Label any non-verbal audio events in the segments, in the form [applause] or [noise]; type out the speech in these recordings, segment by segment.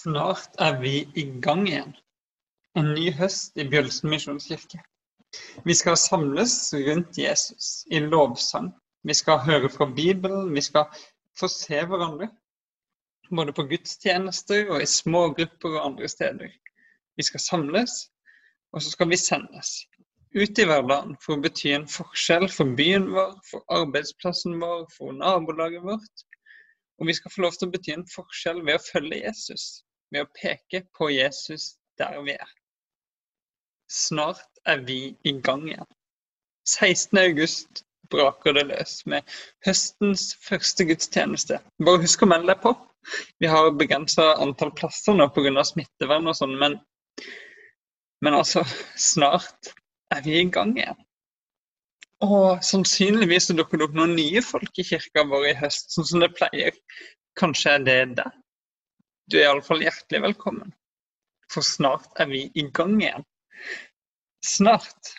Snart er vi i gang igjen. En ny høst i Bjølsen misjonskirke. Vi skal samles rundt Jesus i lovsang. Vi skal høre fra Bibelen. Vi skal få se hverandre. Både på gudstjenester og i små grupper og andre steder. Vi skal samles, og så skal vi sendes ut i hverdagen for å bety en forskjell for byen vår, for arbeidsplassen vår, for nabolaget vårt. Og vi skal få lov til å bety en forskjell ved å følge Jesus, ved å peke på Jesus der vi er. Snart er vi i gang igjen. 16. august braker det løs med høstens første gudstjeneste. Bare husk å melde deg på. Vi har begrensa antall plasser nå pga. smittevern og sånn, men, men altså, snart er vi i gang igjen. Og sannsynligvis dukker det opp noen nye folk i kirka vår i høst, sånn som det pleier. Kanskje er det det? Du er iallfall hjertelig velkommen. For snart er vi i gang igjen. Snart.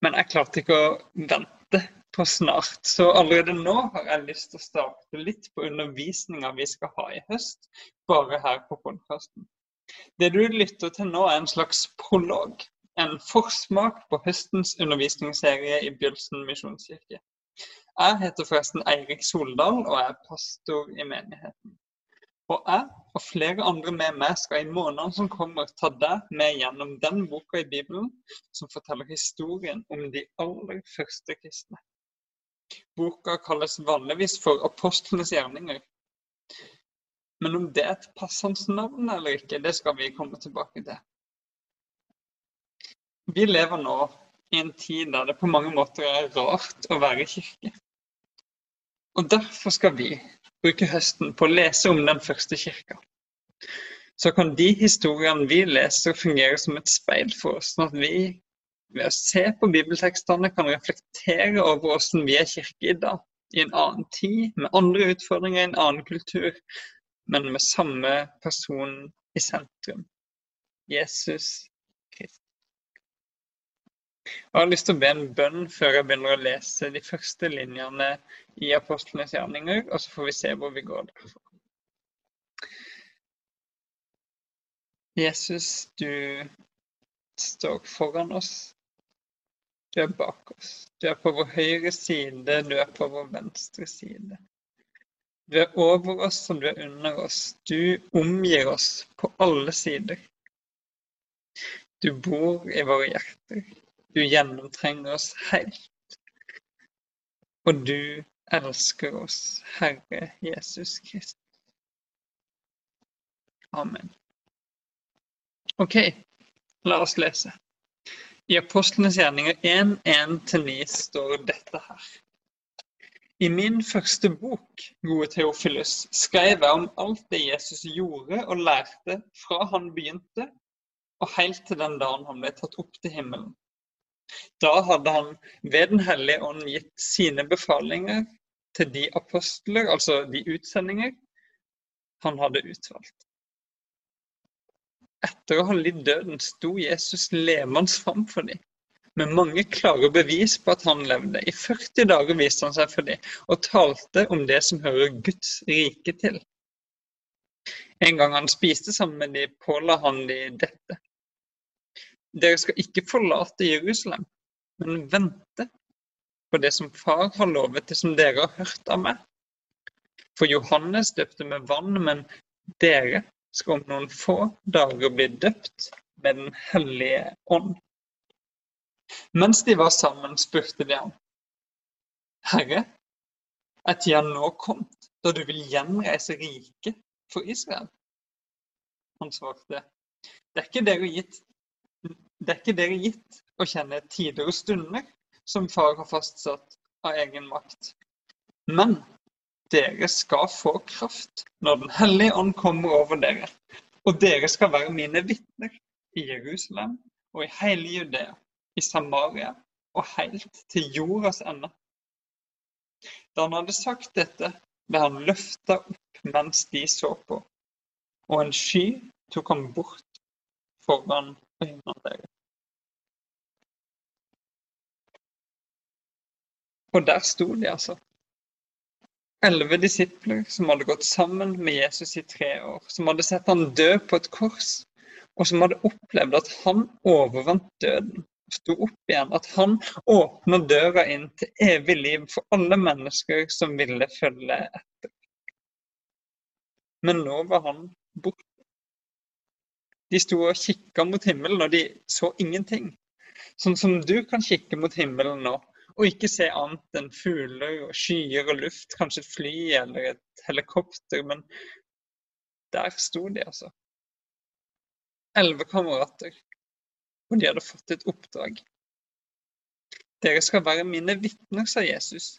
Men jeg klarte ikke å vente på snart, så allerede nå har jeg lyst til å starte litt på undervisninga vi skal ha i høst, bare her på podkasten. Det du lytter til nå, er en slags prolog en forsmak på høstens undervisningsserie i Bjølsen misjonskirke. Jeg heter forresten Eirik Soldal og er pastor i menigheten. Og jeg og flere andre med meg skal i månedene som kommer, ta deg med gjennom den boka i Bibelen som forteller historien om de aller første kristne. Boka kalles vanligvis for Apostlenes gjerninger. Men om det er et passende navn eller ikke, det skal vi komme tilbake til. Vi lever nå i en tid der det på mange måter er rart å være i kirke. Og derfor skal vi bruke høsten på å lese om den første kirka. Så kan de historiene vi leser, fungere som et speil for oss, sånn at vi ved å se på bibeltekstene kan reflektere over hvordan vi er kirke i dag. I en annen tid, med andre utfordringer, i en annen kultur, men med samme person i sentrum. Jesus. Jeg har lyst til å be en bønn før jeg begynner å lese de første linjene i apostlenes gjerninger, og så får vi se hvor vi går derfra. Jesus, du står foran oss. Du er bak oss. Du er på vår høyre side, du er på vår venstre side. Du er over oss og du er under oss. Du omgir oss på alle sider. Du bor i våre hjerter. Du gjennomtrenger oss helt. Og du elsker oss, Herre Jesus Kristus. Amen. OK, la oss lese. I Apostlenes gjerninger 1.1-9 står dette her. I min første bok, gode Theofilus, skrev jeg om alt det Jesus gjorde og lærte fra han begynte, og helt til den dagen han ble tatt opp til himmelen. Da hadde han ved Den hellige ånd gitt sine befalinger til de apostler, altså de utsendinger, han hadde utvalgt. Etter å ha lidd døden sto Jesus levende fram for dem, med mange klare bevis på at han levde. I 40 dager viste han seg for dem og talte om det som hører Guds rike til. En gang han spiste sammen med dem, påla han dem dette. Dere skal ikke forlate Jerusalem, men vente på det som far har lovet, det som dere har hørt av meg. For Johannes døpte med vann, men dere skal om noen få dager bli døpt med Den hellige ånd. Mens de var sammen, spurte de ham, Herre, er tida nå kommet da du vil gjenreise riket for Israel? Han svarte, det er ikke dere gitt det er ikke dere gitt å kjenne tider og stunder som far har fastsatt av egen makt. Men dere skal få kraft når Den hellige ånd kommer over dere. Og dere skal være mine vitner i Jerusalem og i hele Judea, i Samaria og helt til jordas ende. Da han hadde sagt dette, ble han løfta opp mens de så på, og en sky tok ham bort foran. Og der sto de, altså. elleve disipler som hadde gått sammen med Jesus i tre år, som hadde sett han dø på et kors, og som hadde opplevd at han overvant døden sto opp igjen. At han åpna døra inn til evig liv for alle mennesker som ville følge etter. Men nå var han borte. De sto og kikka mot himmelen, og de så ingenting. Sånn som du kan kikke mot himmelen nå og ikke se annet enn fugler og skyer og luft, kanskje et fly eller et helikopter, men der sto de, altså. Elleve kamerater, og de hadde fått et oppdrag. Dere skal være mine vitner, sa Jesus,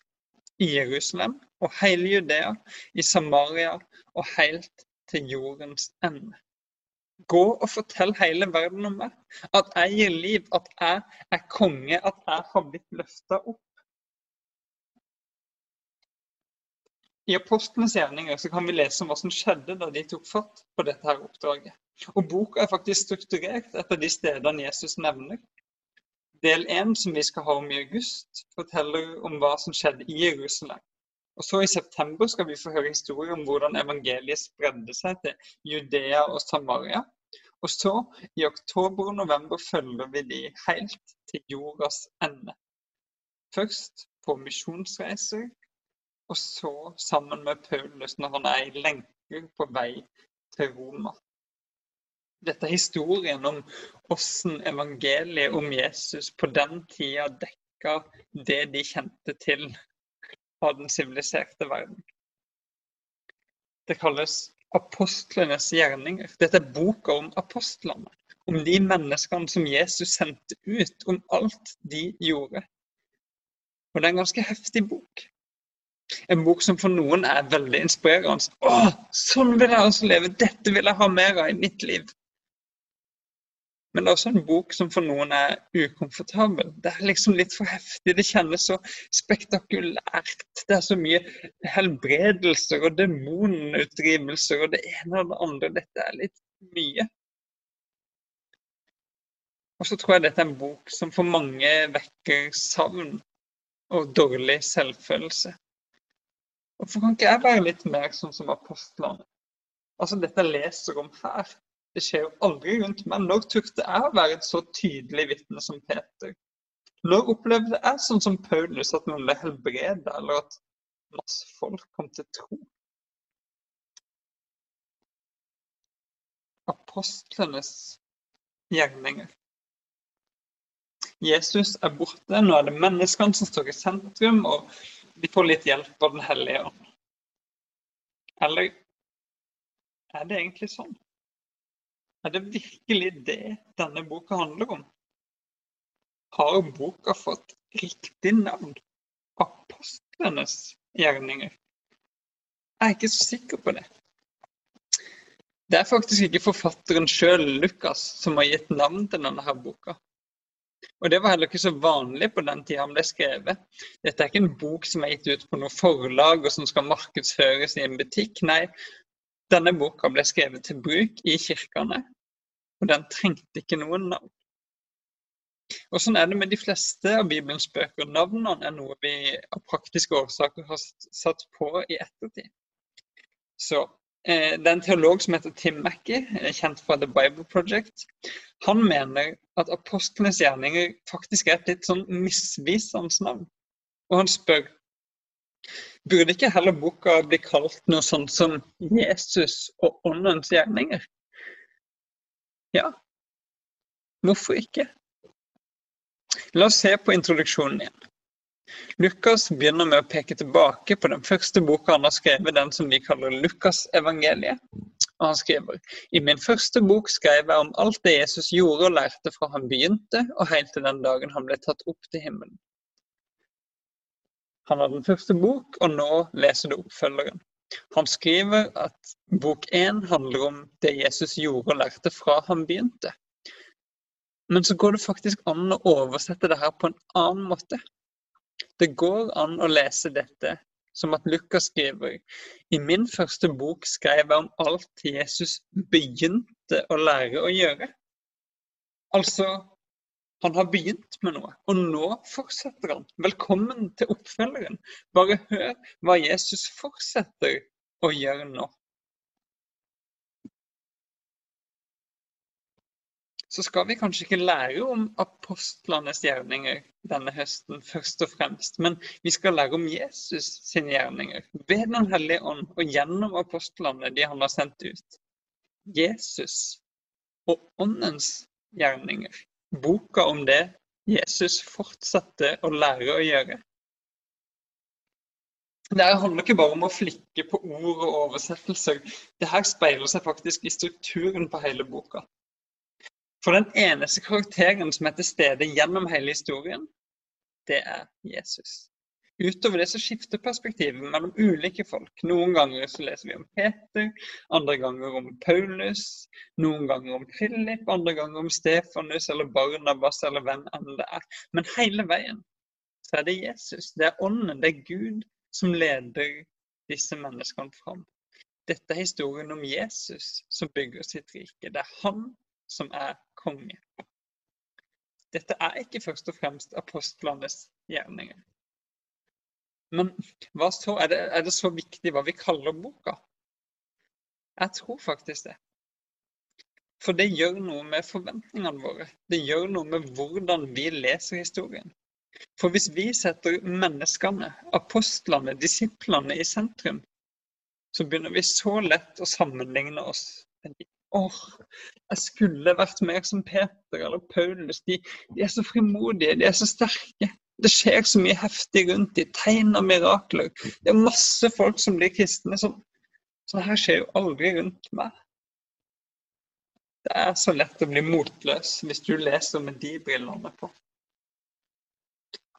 i Jerusalem og hele Judea, i Samaria og helt til jordens ende. Gå og fortell hele verden om meg. At jeg gir liv, at jeg er konge, at jeg har blitt løfta opp. I apostlenes gjerninger kan vi lese om hva som skjedde da de tok fatt på dette her oppdraget. Og Boka er faktisk strukturert etter de stedene Jesus nevner. Del én, som vi skal ha om i august, forteller om hva som skjedde i Jerusalem. Og så I september skal vi få høre historier om hvordan evangeliet spredde seg til Judea og Samaria. Og så, i oktober og november, følger vi de helt til jordas ende. Først på misjonsreiser, og så sammen med Paulus når han er i lenker på vei til Roma. Dette er historien om hvordan evangeliet om Jesus på den tida dekka det de kjente til av den siviliserte verden. Det kalles apostlenes gjerninger. Dette er boka om apostlene. Om de menneskene som Jesus sendte ut, om alt de gjorde. Og det er en ganske heftig bok. En bok som for noen er veldig inspirerende. Å, sånn vil jeg også leve! Dette vil jeg ha mer av i mitt liv. Men det er også en bok som for noen er ukomfortabel. Det er liksom litt for heftig. Det kjennes så spektakulært. Det er så mye helbredelser og demonutdrivelser og det ene og det andre. Dette er litt mye. Og så tror jeg dette er en bok som for mange vekker savn og dårlig selvfølelse. Hvorfor kan ikke jeg være litt mer sånn som apostlene? Altså dette leser om her, det skjer jo aldri rundt meg. Når turte jeg å være et så tydelig vitne som Peter? Når opplevde jeg sånn som Paulus at noen ble helbredet, eller at masse folk kom til tro? Apostlenes gjerninger. Jesus er borte, nå er det menneskene som står i sentrum, og de får litt hjelp av Den hellige ånd. Eller er det egentlig sånn? Er det virkelig det denne boka handler om? Har boka fått riktig navn? Apostlenes gjerninger? Jeg er ikke så sikker på det. Det er faktisk ikke forfatteren sjøl, Lukas, som har gitt navn til denne her boka. Og Det var heller ikke så vanlig på den tida han ble skrevet. Dette er ikke en bok som er gitt ut på noe forlag og som skal markedsføres i en butikk. Nei, denne boka ble skrevet til bruk i kirkene, og den trengte ikke noen navn. Og Sånn er det med de fleste av Bibelens bøker. Navnene er noe vi av praktiske årsaker har satt på i ettertid. Så eh, Det er en teolog som heter Tim Mackey, eh, kjent fra The Bible Project. Han mener at apostlenes gjerninger faktisk er et litt sånn misvisende navn. Og han spør Burde ikke heller boka bli kalt noe sånt som Jesus og åndens gjerninger? Ja, hvorfor ikke? La oss se på introduksjonen igjen. Lukas begynner med å peke tilbake på den første boka han har skrevet, den som vi kaller Lukasevangeliet. Og han skriver i min første bok skrev jeg om alt det Jesus gjorde og lærte fra han begynte, og helt til den dagen han ble tatt opp til himmelen. Han har den første bok, og nå leser du oppfølgeren. Han skriver at bok én handler om det Jesus gjorde og lærte fra han begynte. Men så går det faktisk an å oversette det her på en annen måte. Det går an å lese dette som at Lukas skriver i min første bok skrev jeg om alt Jesus begynte å lære å gjøre. Altså Han har begynt med noe, og nå fortsetter han. Velkommen til oppfølgeren. Bare hør hva Jesus fortsetter å gjøre nå. Så skal vi kanskje ikke lære om apostlenes gjerninger denne høsten først og fremst, men vi skal lære om Jesus sine gjerninger ved Den hellige ånd og gjennom apostlene de han har sendt ut. Jesus og åndens gjerninger boka om det Jesus fortsatte å lære å gjøre. Det handler ikke bare om å flikke på ord og oversettelser. Det her speiler seg faktisk i strukturen på hele boka. For den eneste karakteren som er til stede gjennom hele historien, det er Jesus. Utover det så skifter perspektivet mellom ulike folk. Noen ganger så leser vi om Peter, andre ganger om Paulus, noen ganger om Philip, andre ganger om Stefanus eller Barnabas eller hvem enn det er. Men hele veien så er det Jesus, det er Ånden, det er Gud som leder disse menneskene fram. Dette er historien om Jesus som bygger sitt rike. Det er han som er konge. Dette er ikke først og fremst apostlenes gjerninger. Men så? Er det, er det så viktig hva vi kaller boka? Jeg tror faktisk det. For det gjør noe med forventningene våre. Det gjør noe med hvordan vi leser historien. For hvis vi setter menneskene, apostlene, disiplene i sentrum, så begynner vi så lett å sammenligne oss med de. Åh, jeg skulle vært mer som Peter eller Paulus. De, de er så frimodige, de er så sterke. Det skjer så mye heftig rundt i tegn og mirakler. Det er masse folk som blir kristne. Som, sånn her skjer jo aldri rundt meg. Det er så lett å bli motløs hvis du leser med de brillene på.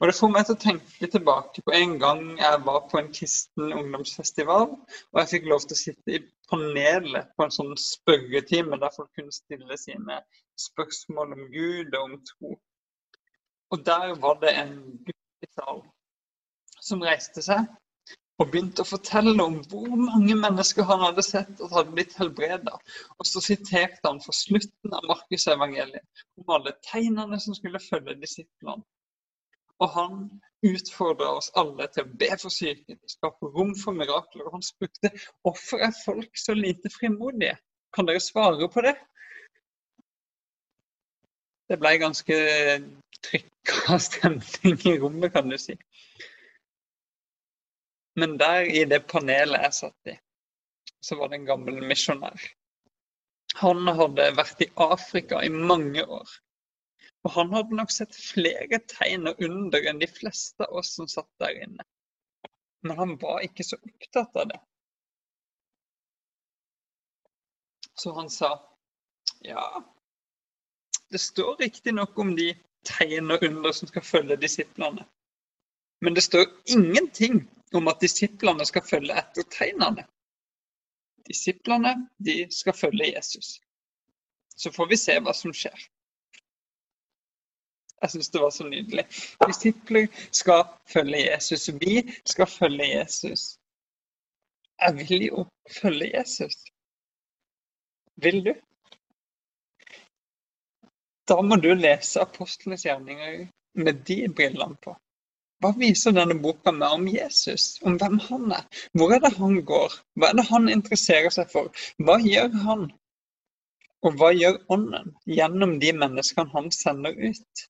Og Det får meg til å tenke tilbake på en gang jeg var på en kristen ungdomsfestival. Og jeg fikk lov til å sitte i panelet på en sånn spørretime der folk kunne stille sine spørsmål om Gud og om tro. Og der var det en gutt i salen som reiste seg og begynte å fortelle om hvor mange mennesker han hadde sett og hadde blitt helbreda. Og så siterte han for slutten av Markusevangeliet om alle tegnene som skulle følge disiplene. Og han utfordra oss alle til å be for syke, skape rom for mirakler. Og han spurte hvorfor er folk så lite frimodige? Kan dere svare på det? Det ble ganske trykka [laughs] stemning i rommet, kan du si. Men der i det panelet jeg satt i, så var det en gammel misjonær. Han hadde vært i Afrika i mange år. Og han hadde nok sett flere tegn og under enn de fleste av oss som satt der inne. Men han var ikke så opptatt av det. Så han sa ja, det står riktignok om de tegn og under som skal følge disiplene. Men det står ingenting om at disiplene skal følge etter tegnene. Disiplene de skal følge Jesus. Så får vi se hva som skjer. Jeg syns det var så nydelig. Disipler skal følge Jesus. Vi skal følge Jesus. Jeg vil jo følge Jesus. Vil du? Da må du lese apostlenes gjerninger med de brillene på. Hva viser denne boka meg om Jesus, om hvem han er? Hvor er det han går? Hva er det han interesserer seg for? Hva gjør han? Og hva gjør Ånden gjennom de menneskene han sender ut?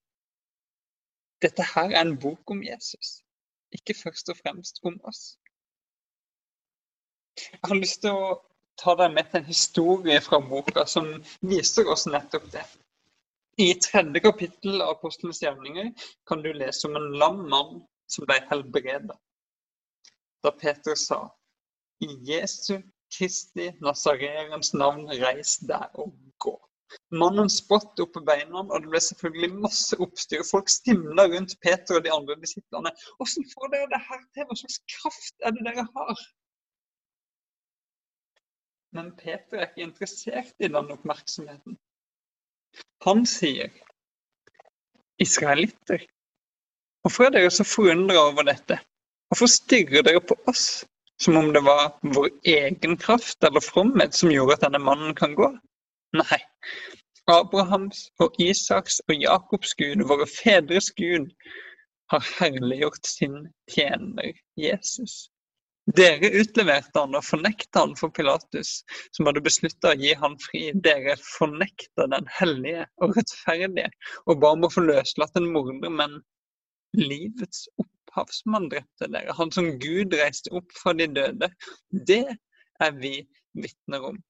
Dette her er en bok om Jesus, ikke først og fremst om oss. Jeg har lyst til å ta deg med til en historie fra boka som viser oss nettopp det. I tredje kapittel av Apostelens gjerninger kan du lese om en lam mann som ble helbredet. Da Peter sa i Jesu Kristi Nasareens navn, reis deg og gå. Mannen sprått opp på beina, og det ble selvfølgelig masse oppstyr. Folk stimla rundt Peter og de andre disiplene. Hvordan får dere det her til? Hva slags kraft er det dere har? Men Peter er ikke interessert i den oppmerksomheten. Han sier, israelitter, hvorfor er dere så forundra over dette? Hvorfor stirrer dere på oss som om det var vår egen kraft eller fromhet som gjorde at denne mannen kan gå? Nei, Abrahams og Isaks og Jakobs Gud, våre fedres Gud, har herliggjort sin tjener Jesus. Dere utleverte han og fornekta han for Pilatus, som hadde beslutta å gi han fri. Dere fornekta den hellige og rettferdige og ba om å få løslatt en morder, men livets opphavsmann drepte dere. Han som Gud reiste opp fra de døde. Det er vi vitner om.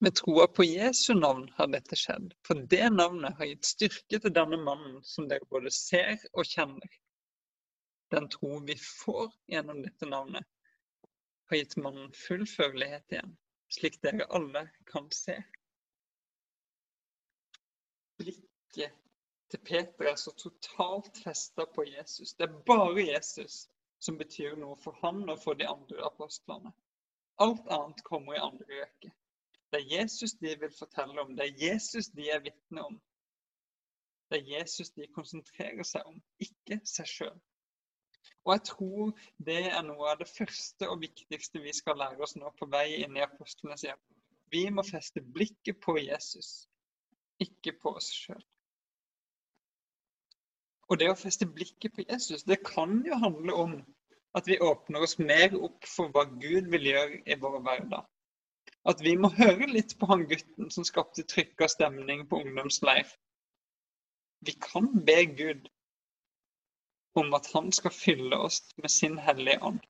Med troa på Jesu navn har dette skjedd, for det navnet har gitt styrke til denne mannen som dere både ser og kjenner. Den tro vi får gjennom dette navnet, har gitt mannen full førlighet igjen, slik dere alle kan se. Blikket til Peter er så totalt festa på Jesus. Det er bare Jesus som betyr noe for han og for de andre apostlene. Alt annet kommer i andre rekke. Det er Jesus de vil fortelle om, det er Jesus de er vitne om. Det er Jesus de konsentrerer seg om, ikke seg sjøl. Og jeg tror det er noe av det første og viktigste vi skal lære oss nå på vei inn i apostlenes hjem. Vi må feste blikket på Jesus, ikke på oss sjøl. Og det å feste blikket på Jesus, det kan jo handle om at vi åpner oss mer opp for hva Gud vil gjøre i vår hverdag. At vi må høre litt på han gutten som skapte trykka stemning på ungdomsleir. Vi kan be Gud om at han skal fylle oss med sin hellige ånd.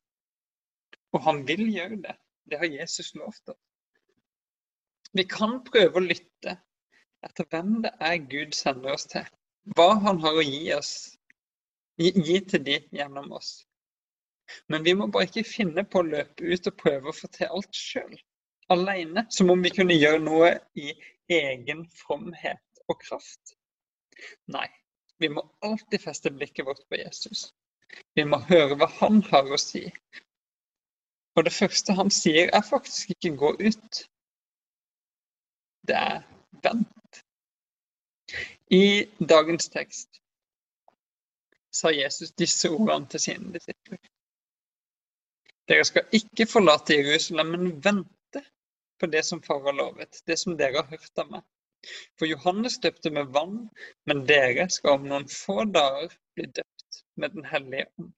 Og han vil gjøre det. Det har Jesus lovt oss. Vi kan prøve å lytte etter hvem det er Gud sender oss til. Hva han har å gi oss, gi, til de gjennom oss. Men vi må bare ikke finne på å løpe ut og prøve å få til alt sjøl. Alene. Som om vi kunne gjøre noe i egen fromhet og kraft. Nei, vi må alltid feste blikket vårt på Jesus. Vi må høre hva han har å si. Og det første han sier, er faktisk ikke 'gå ut'. Det er 'vent'. I dagens tekst sa Jesus disse ordene til sine disipler. Dere skal ikke forlate Jerusalem, men vente på det som far har lovet, det som dere har hørt av meg. For Johannes døpte med vann, men dere skal om noen få dager bli døpt med Den hellige ånd.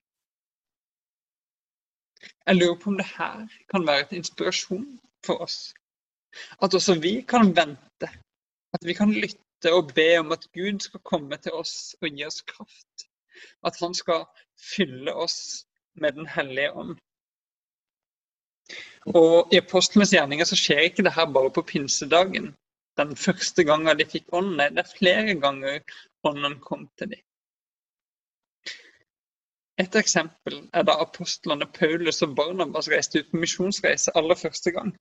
Jeg lurer på om det her kan være et inspirasjon for oss. At også vi kan vente. At vi kan lytte og be om at Gud skal komme til oss og gi oss kraft. At han skal fylle oss med Den hellige ånd. Og I apostlenes gjerninger så skjer ikke det her bare på pinsedagen den første gangen de fikk ånden. Det er flere ganger ånden kom til dem. Et eksempel er da apostlene Paulus og Barnabas reiste ut på misjonsreise aller første gang.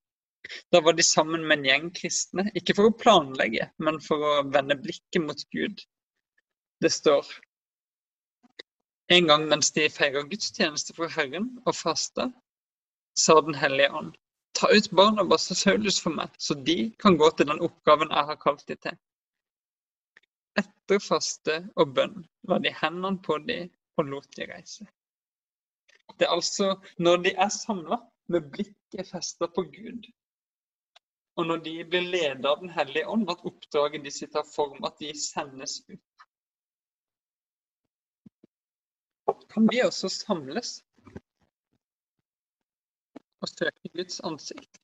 Da var de sammen med en gjeng kristne, ikke for å planlegge, men for å vende blikket mot Gud. Det står en gang mens de feirer gudstjeneste for Herren og fasta, sa Den hellige ånd Ta ut Barnabas og Saulus for meg, så de kan gå til den oppgaven jeg har kalt dem til. Etter faste og bønn la de hendene på dem og lot de reise. Det er altså når de er samla med blikket festa på Gud, og når de blir ledet av Den hellige ånd, at oppdraget de sitter form, at de sendes ut. Kan vi også samles og søke Guds ansikt.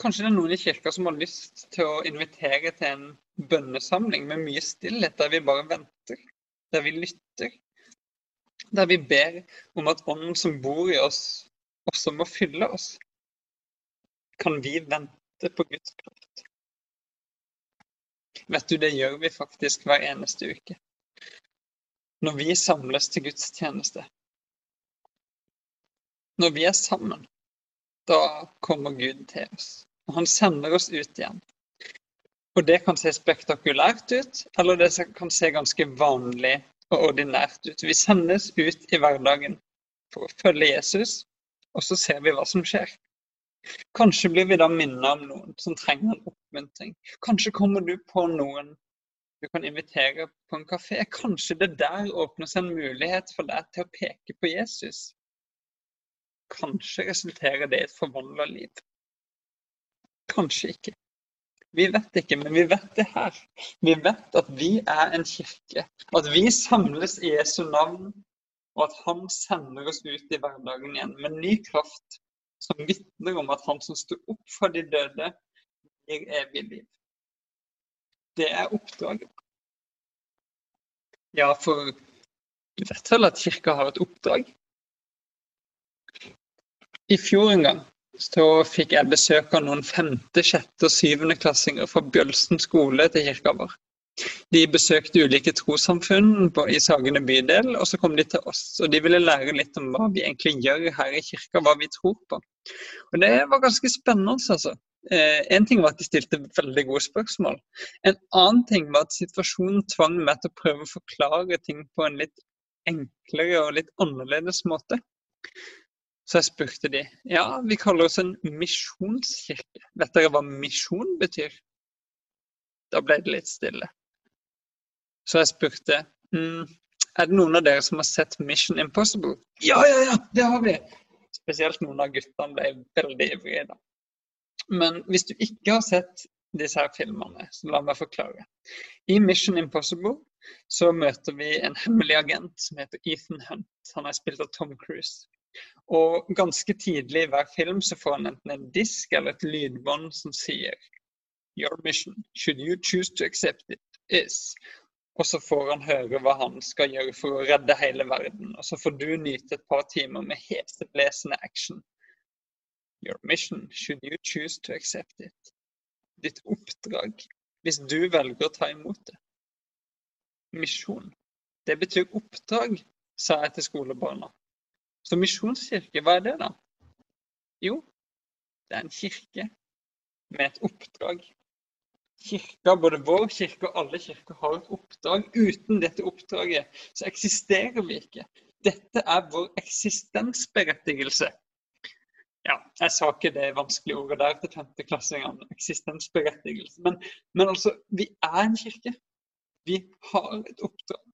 Kanskje det er noen i kirka som har lyst til å invitere til en bønnesamling med mye stillhet, der vi bare venter, der vi lytter. Der vi ber om at Ånden som bor i oss, også må fylle oss. Kan vi vente på Guds kraft? Vet du, det gjør vi faktisk hver eneste uke. Når vi samles til gudstjeneste, når vi er sammen, da kommer Gud til oss. Og han sender oss ut igjen. Og det kan se spektakulært ut, eller det kan se ganske vanlig og ordinært ut. Vi sendes ut i hverdagen for å følge Jesus, og så ser vi hva som skjer. Kanskje blir vi da minnet om noen som trenger en oppmuntring. Kanskje kommer du på noen du kan invitere på en kafé. Kanskje det der åpner seg en mulighet for deg til å peke på Jesus. Kanskje resulterer det i et forvandla liv. Kanskje ikke. Vi vet ikke, men vi vet det her. Vi vet at vi er en kirke. At vi samles i Jesu navn, og at han sender oss ut i hverdagen igjen med ny kraft, som vitner om at han som sto opp fra de døde, gir evig liv. Det er oppdraget. Ja, for du vet vel at kirka har et oppdrag? I fjor en gang så fikk jeg besøk av noen femte, sjette og syvende klassinger fra Bjølsen skole til kirka vår. De besøkte ulike trossamfunn i Sagene bydel, og så kom de til oss. Og de ville lære litt om hva vi egentlig gjør her i kirka, hva vi tror på. Og det var ganske spennende, altså. Eh, en ting var at de stilte veldig gode spørsmål. En annen ting var at situasjonen tvang meg til å prøve å forklare ting på en litt enklere og litt annerledes måte. Så jeg spurte de ja, vi kaller oss en misjonskirke. Vet dere hva misjon betyr? Da ble det litt stille. Så jeg spurte mm, er det noen av dere som har sett Mission Impossible? Ja, ja, ja, det har vi! Spesielt noen av guttene ble veldig ivrige da. Men hvis du ikke har sett disse her filmene, så la meg forklare. I Mission Impossible så møter vi en hemmelig agent som heter Ethan Hunt. Han er spilt av Tom Cruise. Og ganske tidlig i hver film så får han enten en disk eller et lydbånd som sier Your mission, should you choose to accept it, is Og så får han høre hva han skal gjøre for å redde hele verden. Og så får du nyte et par timer med heseblesende action. Your mission, should you choose to accept it. Ditt oppdrag, hvis du velger å ta imot det. Misjon. Det betyr oppdrag, sa jeg til skolebarna. Så misjonskirke, hva er det, da? Jo, det er en kirke med et oppdrag. Kirka, både vår kirke og alle kirker har et oppdrag. Uten dette oppdraget så eksisterer vi ikke. Dette er vår eksistensberettigelse. Ja, jeg sa ikke det vanskelige ordet der til femteklassingene. Eksistensberettigelse. Men, men altså, vi er en kirke. Vi har et oppdrag.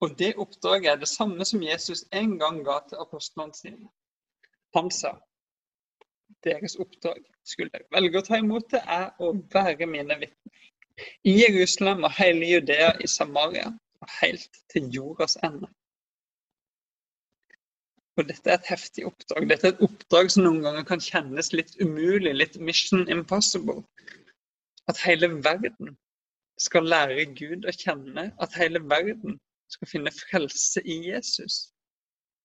Og det oppdraget er det samme som Jesus en gang ga til apostlene sine. Han sa deres oppdrag skulle dere velge å ta imot det, er å være mine vitner. I Jerusalem og hele Judea i Samaria og helt til jordas ende. Og dette er et heftig oppdrag. Dette er et oppdrag som noen ganger kan kjennes litt umulig, litt mission impossible. At hele verden skal lære Gud å kjenne. At hele verden skal finne frelse i Jesus.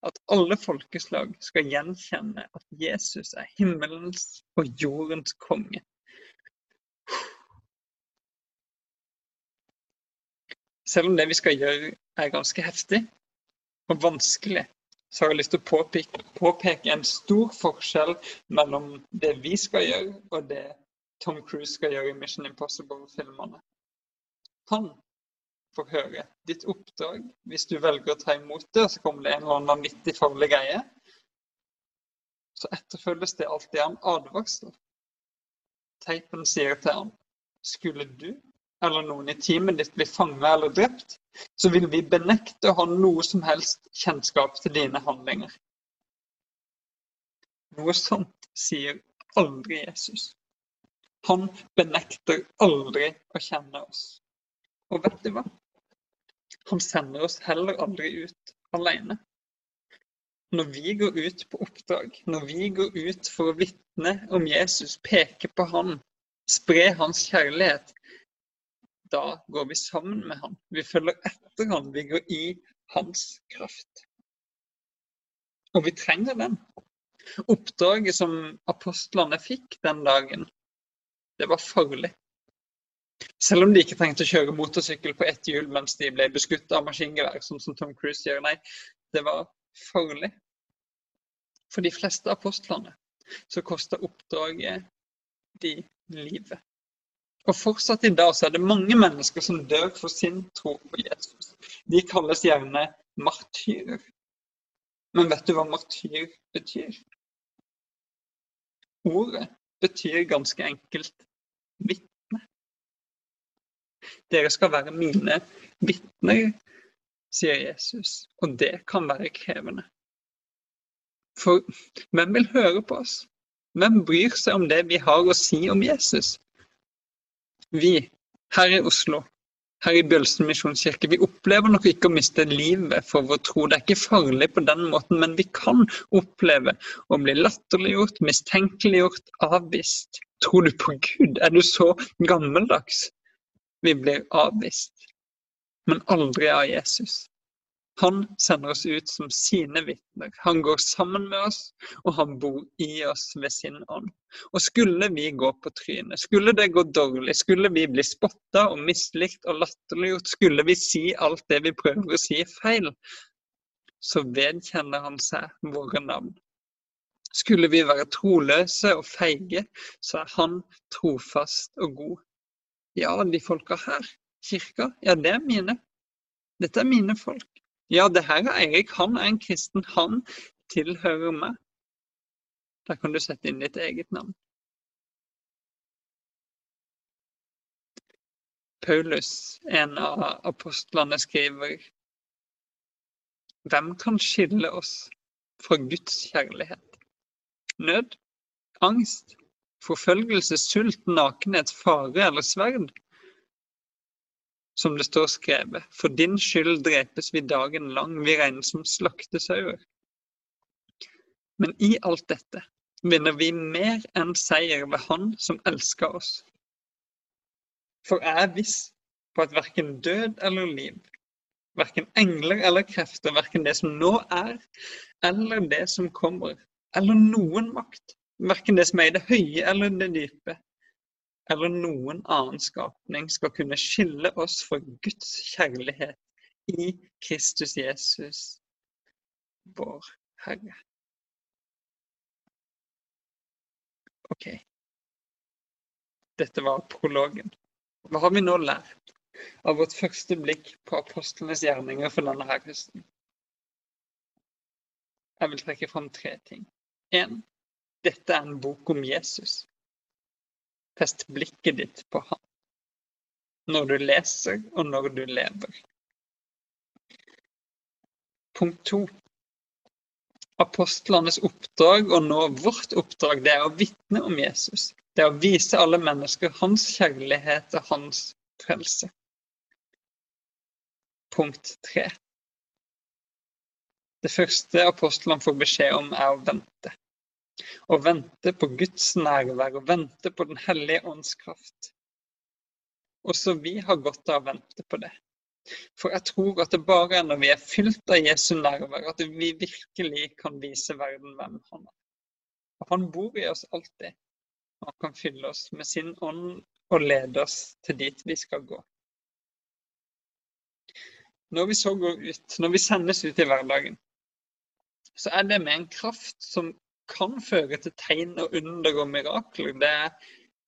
At alle folkeslag skal gjenkjenne at Jesus er himmelens og jordens konge. Selv om det vi skal gjøre er ganske heftig og vanskelig, så har jeg lyst til å påpeke, påpeke en stor forskjell mellom det vi skal gjøre, og det Tom Cruise skal gjøre i Mission Impossible-filmene. Han får høre ditt oppdrag hvis du velger å ta imot det, så kommer det en eller annen vanvittig farlig greie, så etterfølges det alltid av en advarsel. Teipen sier til ham skulle du eller noen i teamet ditt bli fanget eller drept, så vil vi benekte å ha noe som helst kjennskap til dine handlinger. Noe sånt sier aldri Jesus. Han benekter aldri å kjenne oss. Og vet du hva? Han sender oss heller aldri ut alene. Når vi går ut på oppdrag, når vi går ut for å vitne om Jesus, peke på han, spre hans kjærlighet, da går vi sammen med han. Vi følger etter han, vi går i hans kraft. Og vi trenger den. Oppdraget som apostlene fikk den dagen, det var farlig. Selv om de ikke trengte å kjøre motorsykkel på ett hjul mens de ble beskutt av maskingevær, sånn som Tom Cruise gjør. Nei, det var farlig. For de fleste apostlene så kosta oppdraget de livet. Og fortsatt i dag så er det mange mennesker som dør for sin tro på Jesus. De kalles gjerne martyrer. Men vet du hva martyr betyr? Ordet betyr ganske enkelt vitne. Dere skal være mine vitner, sier Jesus. Og det kan være krevende. For hvem vil høre på oss? Hvem bryr seg om det vi har å si om Jesus? Vi her i Oslo, her i Bjølsen misjonskirke, vi opplever nok ikke å miste livet for vår tro. Det er ikke farlig på den måten, men vi kan oppleve å bli latterliggjort, mistenkeliggjort, avvist. Tror du på Gud? Er du så gammeldags? Vi blir avvist, men aldri av Jesus. Han sender oss ut som sine vitner. Han går sammen med oss, og han bor i oss ved sin ånd. Og skulle vi gå på trynet, skulle det gå dårlig, skulle vi bli spotta og mislikt og latterliggjort, skulle vi si alt det vi prøver å si feil, så vedkjenner han seg våre navn. Skulle vi være troløse og feige, så er han trofast og god. Ja, de folka her, kirka, ja, det er mine. Dette er mine folk. Ja, det her er Eirik. Han er en kristen. Han tilhører meg. Der kan du sette inn ditt eget navn. Paulus, en av apostlene, skriver Hvem kan skille oss fra Guds kjærlighet? Nød, angst, forfølgelse, sult, nakenhet, fare eller sverd? som det står skrevet. For din skyld drepes vi dagen lang, vi regnes som slaktesauer. Men i alt dette vinner vi mer enn seier ved Han som elsker oss. For jeg er viss på at verken død eller liv, verken engler eller krefter, verken det som nå er, eller det som kommer, eller noen makt, verken det som er i det høye eller det dype, eller noen annen skapning skal kunne skille oss fra Guds kjærlighet i Kristus Jesus, vår Herre. OK. Dette var prologen. Hva har vi nå lært av vårt første blikk på apostlenes gjerninger for denne her høsten? Jeg vil trekke fram tre ting. En, dette er en bok om Jesus. Fest blikket ditt på ham når du leser og når du lever. Punkt to. Apostlenes oppdrag, og nå vårt oppdrag, det er å vitne om Jesus. Det er å vise alle mennesker hans kjærlighet og hans frelse. Punkt tre. Det første apostlene får beskjed om, er å vente. Å vente på Guds nærvær, og vente på Den hellige ånds kraft. Også vi har godt av å vente på det. For jeg tror at det bare er når vi er fylt av Jesu nærvær, at vi virkelig kan vise verden hvem han er. Og han bor i oss alltid. Og han kan fylle oss med sin ånd og lede oss til dit vi skal gå. Når vi så går ut, når vi sendes ut i hverdagen, så er det med en kraft som kan føre til tegn og under og mirakler. Det er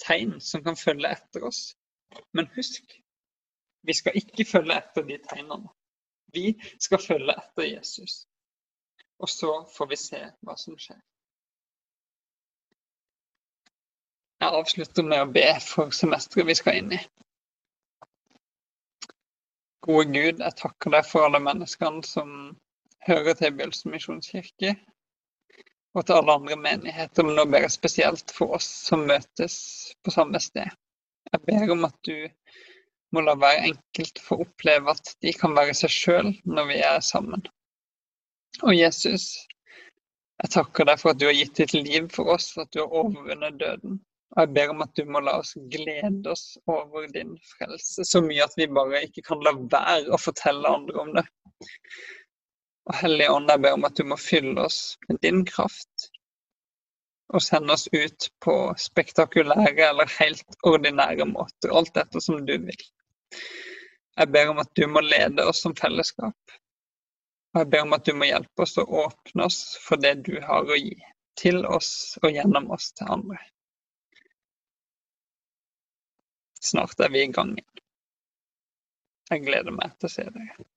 tegn som kan følge etter oss. Men husk, vi skal ikke følge etter de tegnene. Vi skal følge etter Jesus. Og så får vi se hva som skjer. Jeg avslutter med å be for semesteret vi skal inn i. Gode Gud, jeg takker deg for alle menneskene som hører til Bjølsen misjonskirke og til alle andre menigheter, men nå ber jeg spesielt for oss som møtes på samme sted. Jeg ber om at du må la hver enkelt få oppleve at de kan være seg sjøl når vi er sammen. Og Jesus, jeg takker deg for at du har gitt ditt liv for oss, for at du har overvunnet døden. Og jeg ber om at du må la oss glede oss over din frelse så mye at vi bare ikke kan la være å fortelle andre om det. Og Hellige Ånd, jeg ber om at du må fylle oss med din kraft og sende oss ut på spektakulære eller helt ordinære måter, alt dette som du vil. Jeg ber om at du må lede oss som fellesskap. Og jeg ber om at du må hjelpe oss å åpne oss for det du har å gi, til oss og gjennom oss til andre. Snart er vi i gang igjen. Jeg gleder meg til å se dere.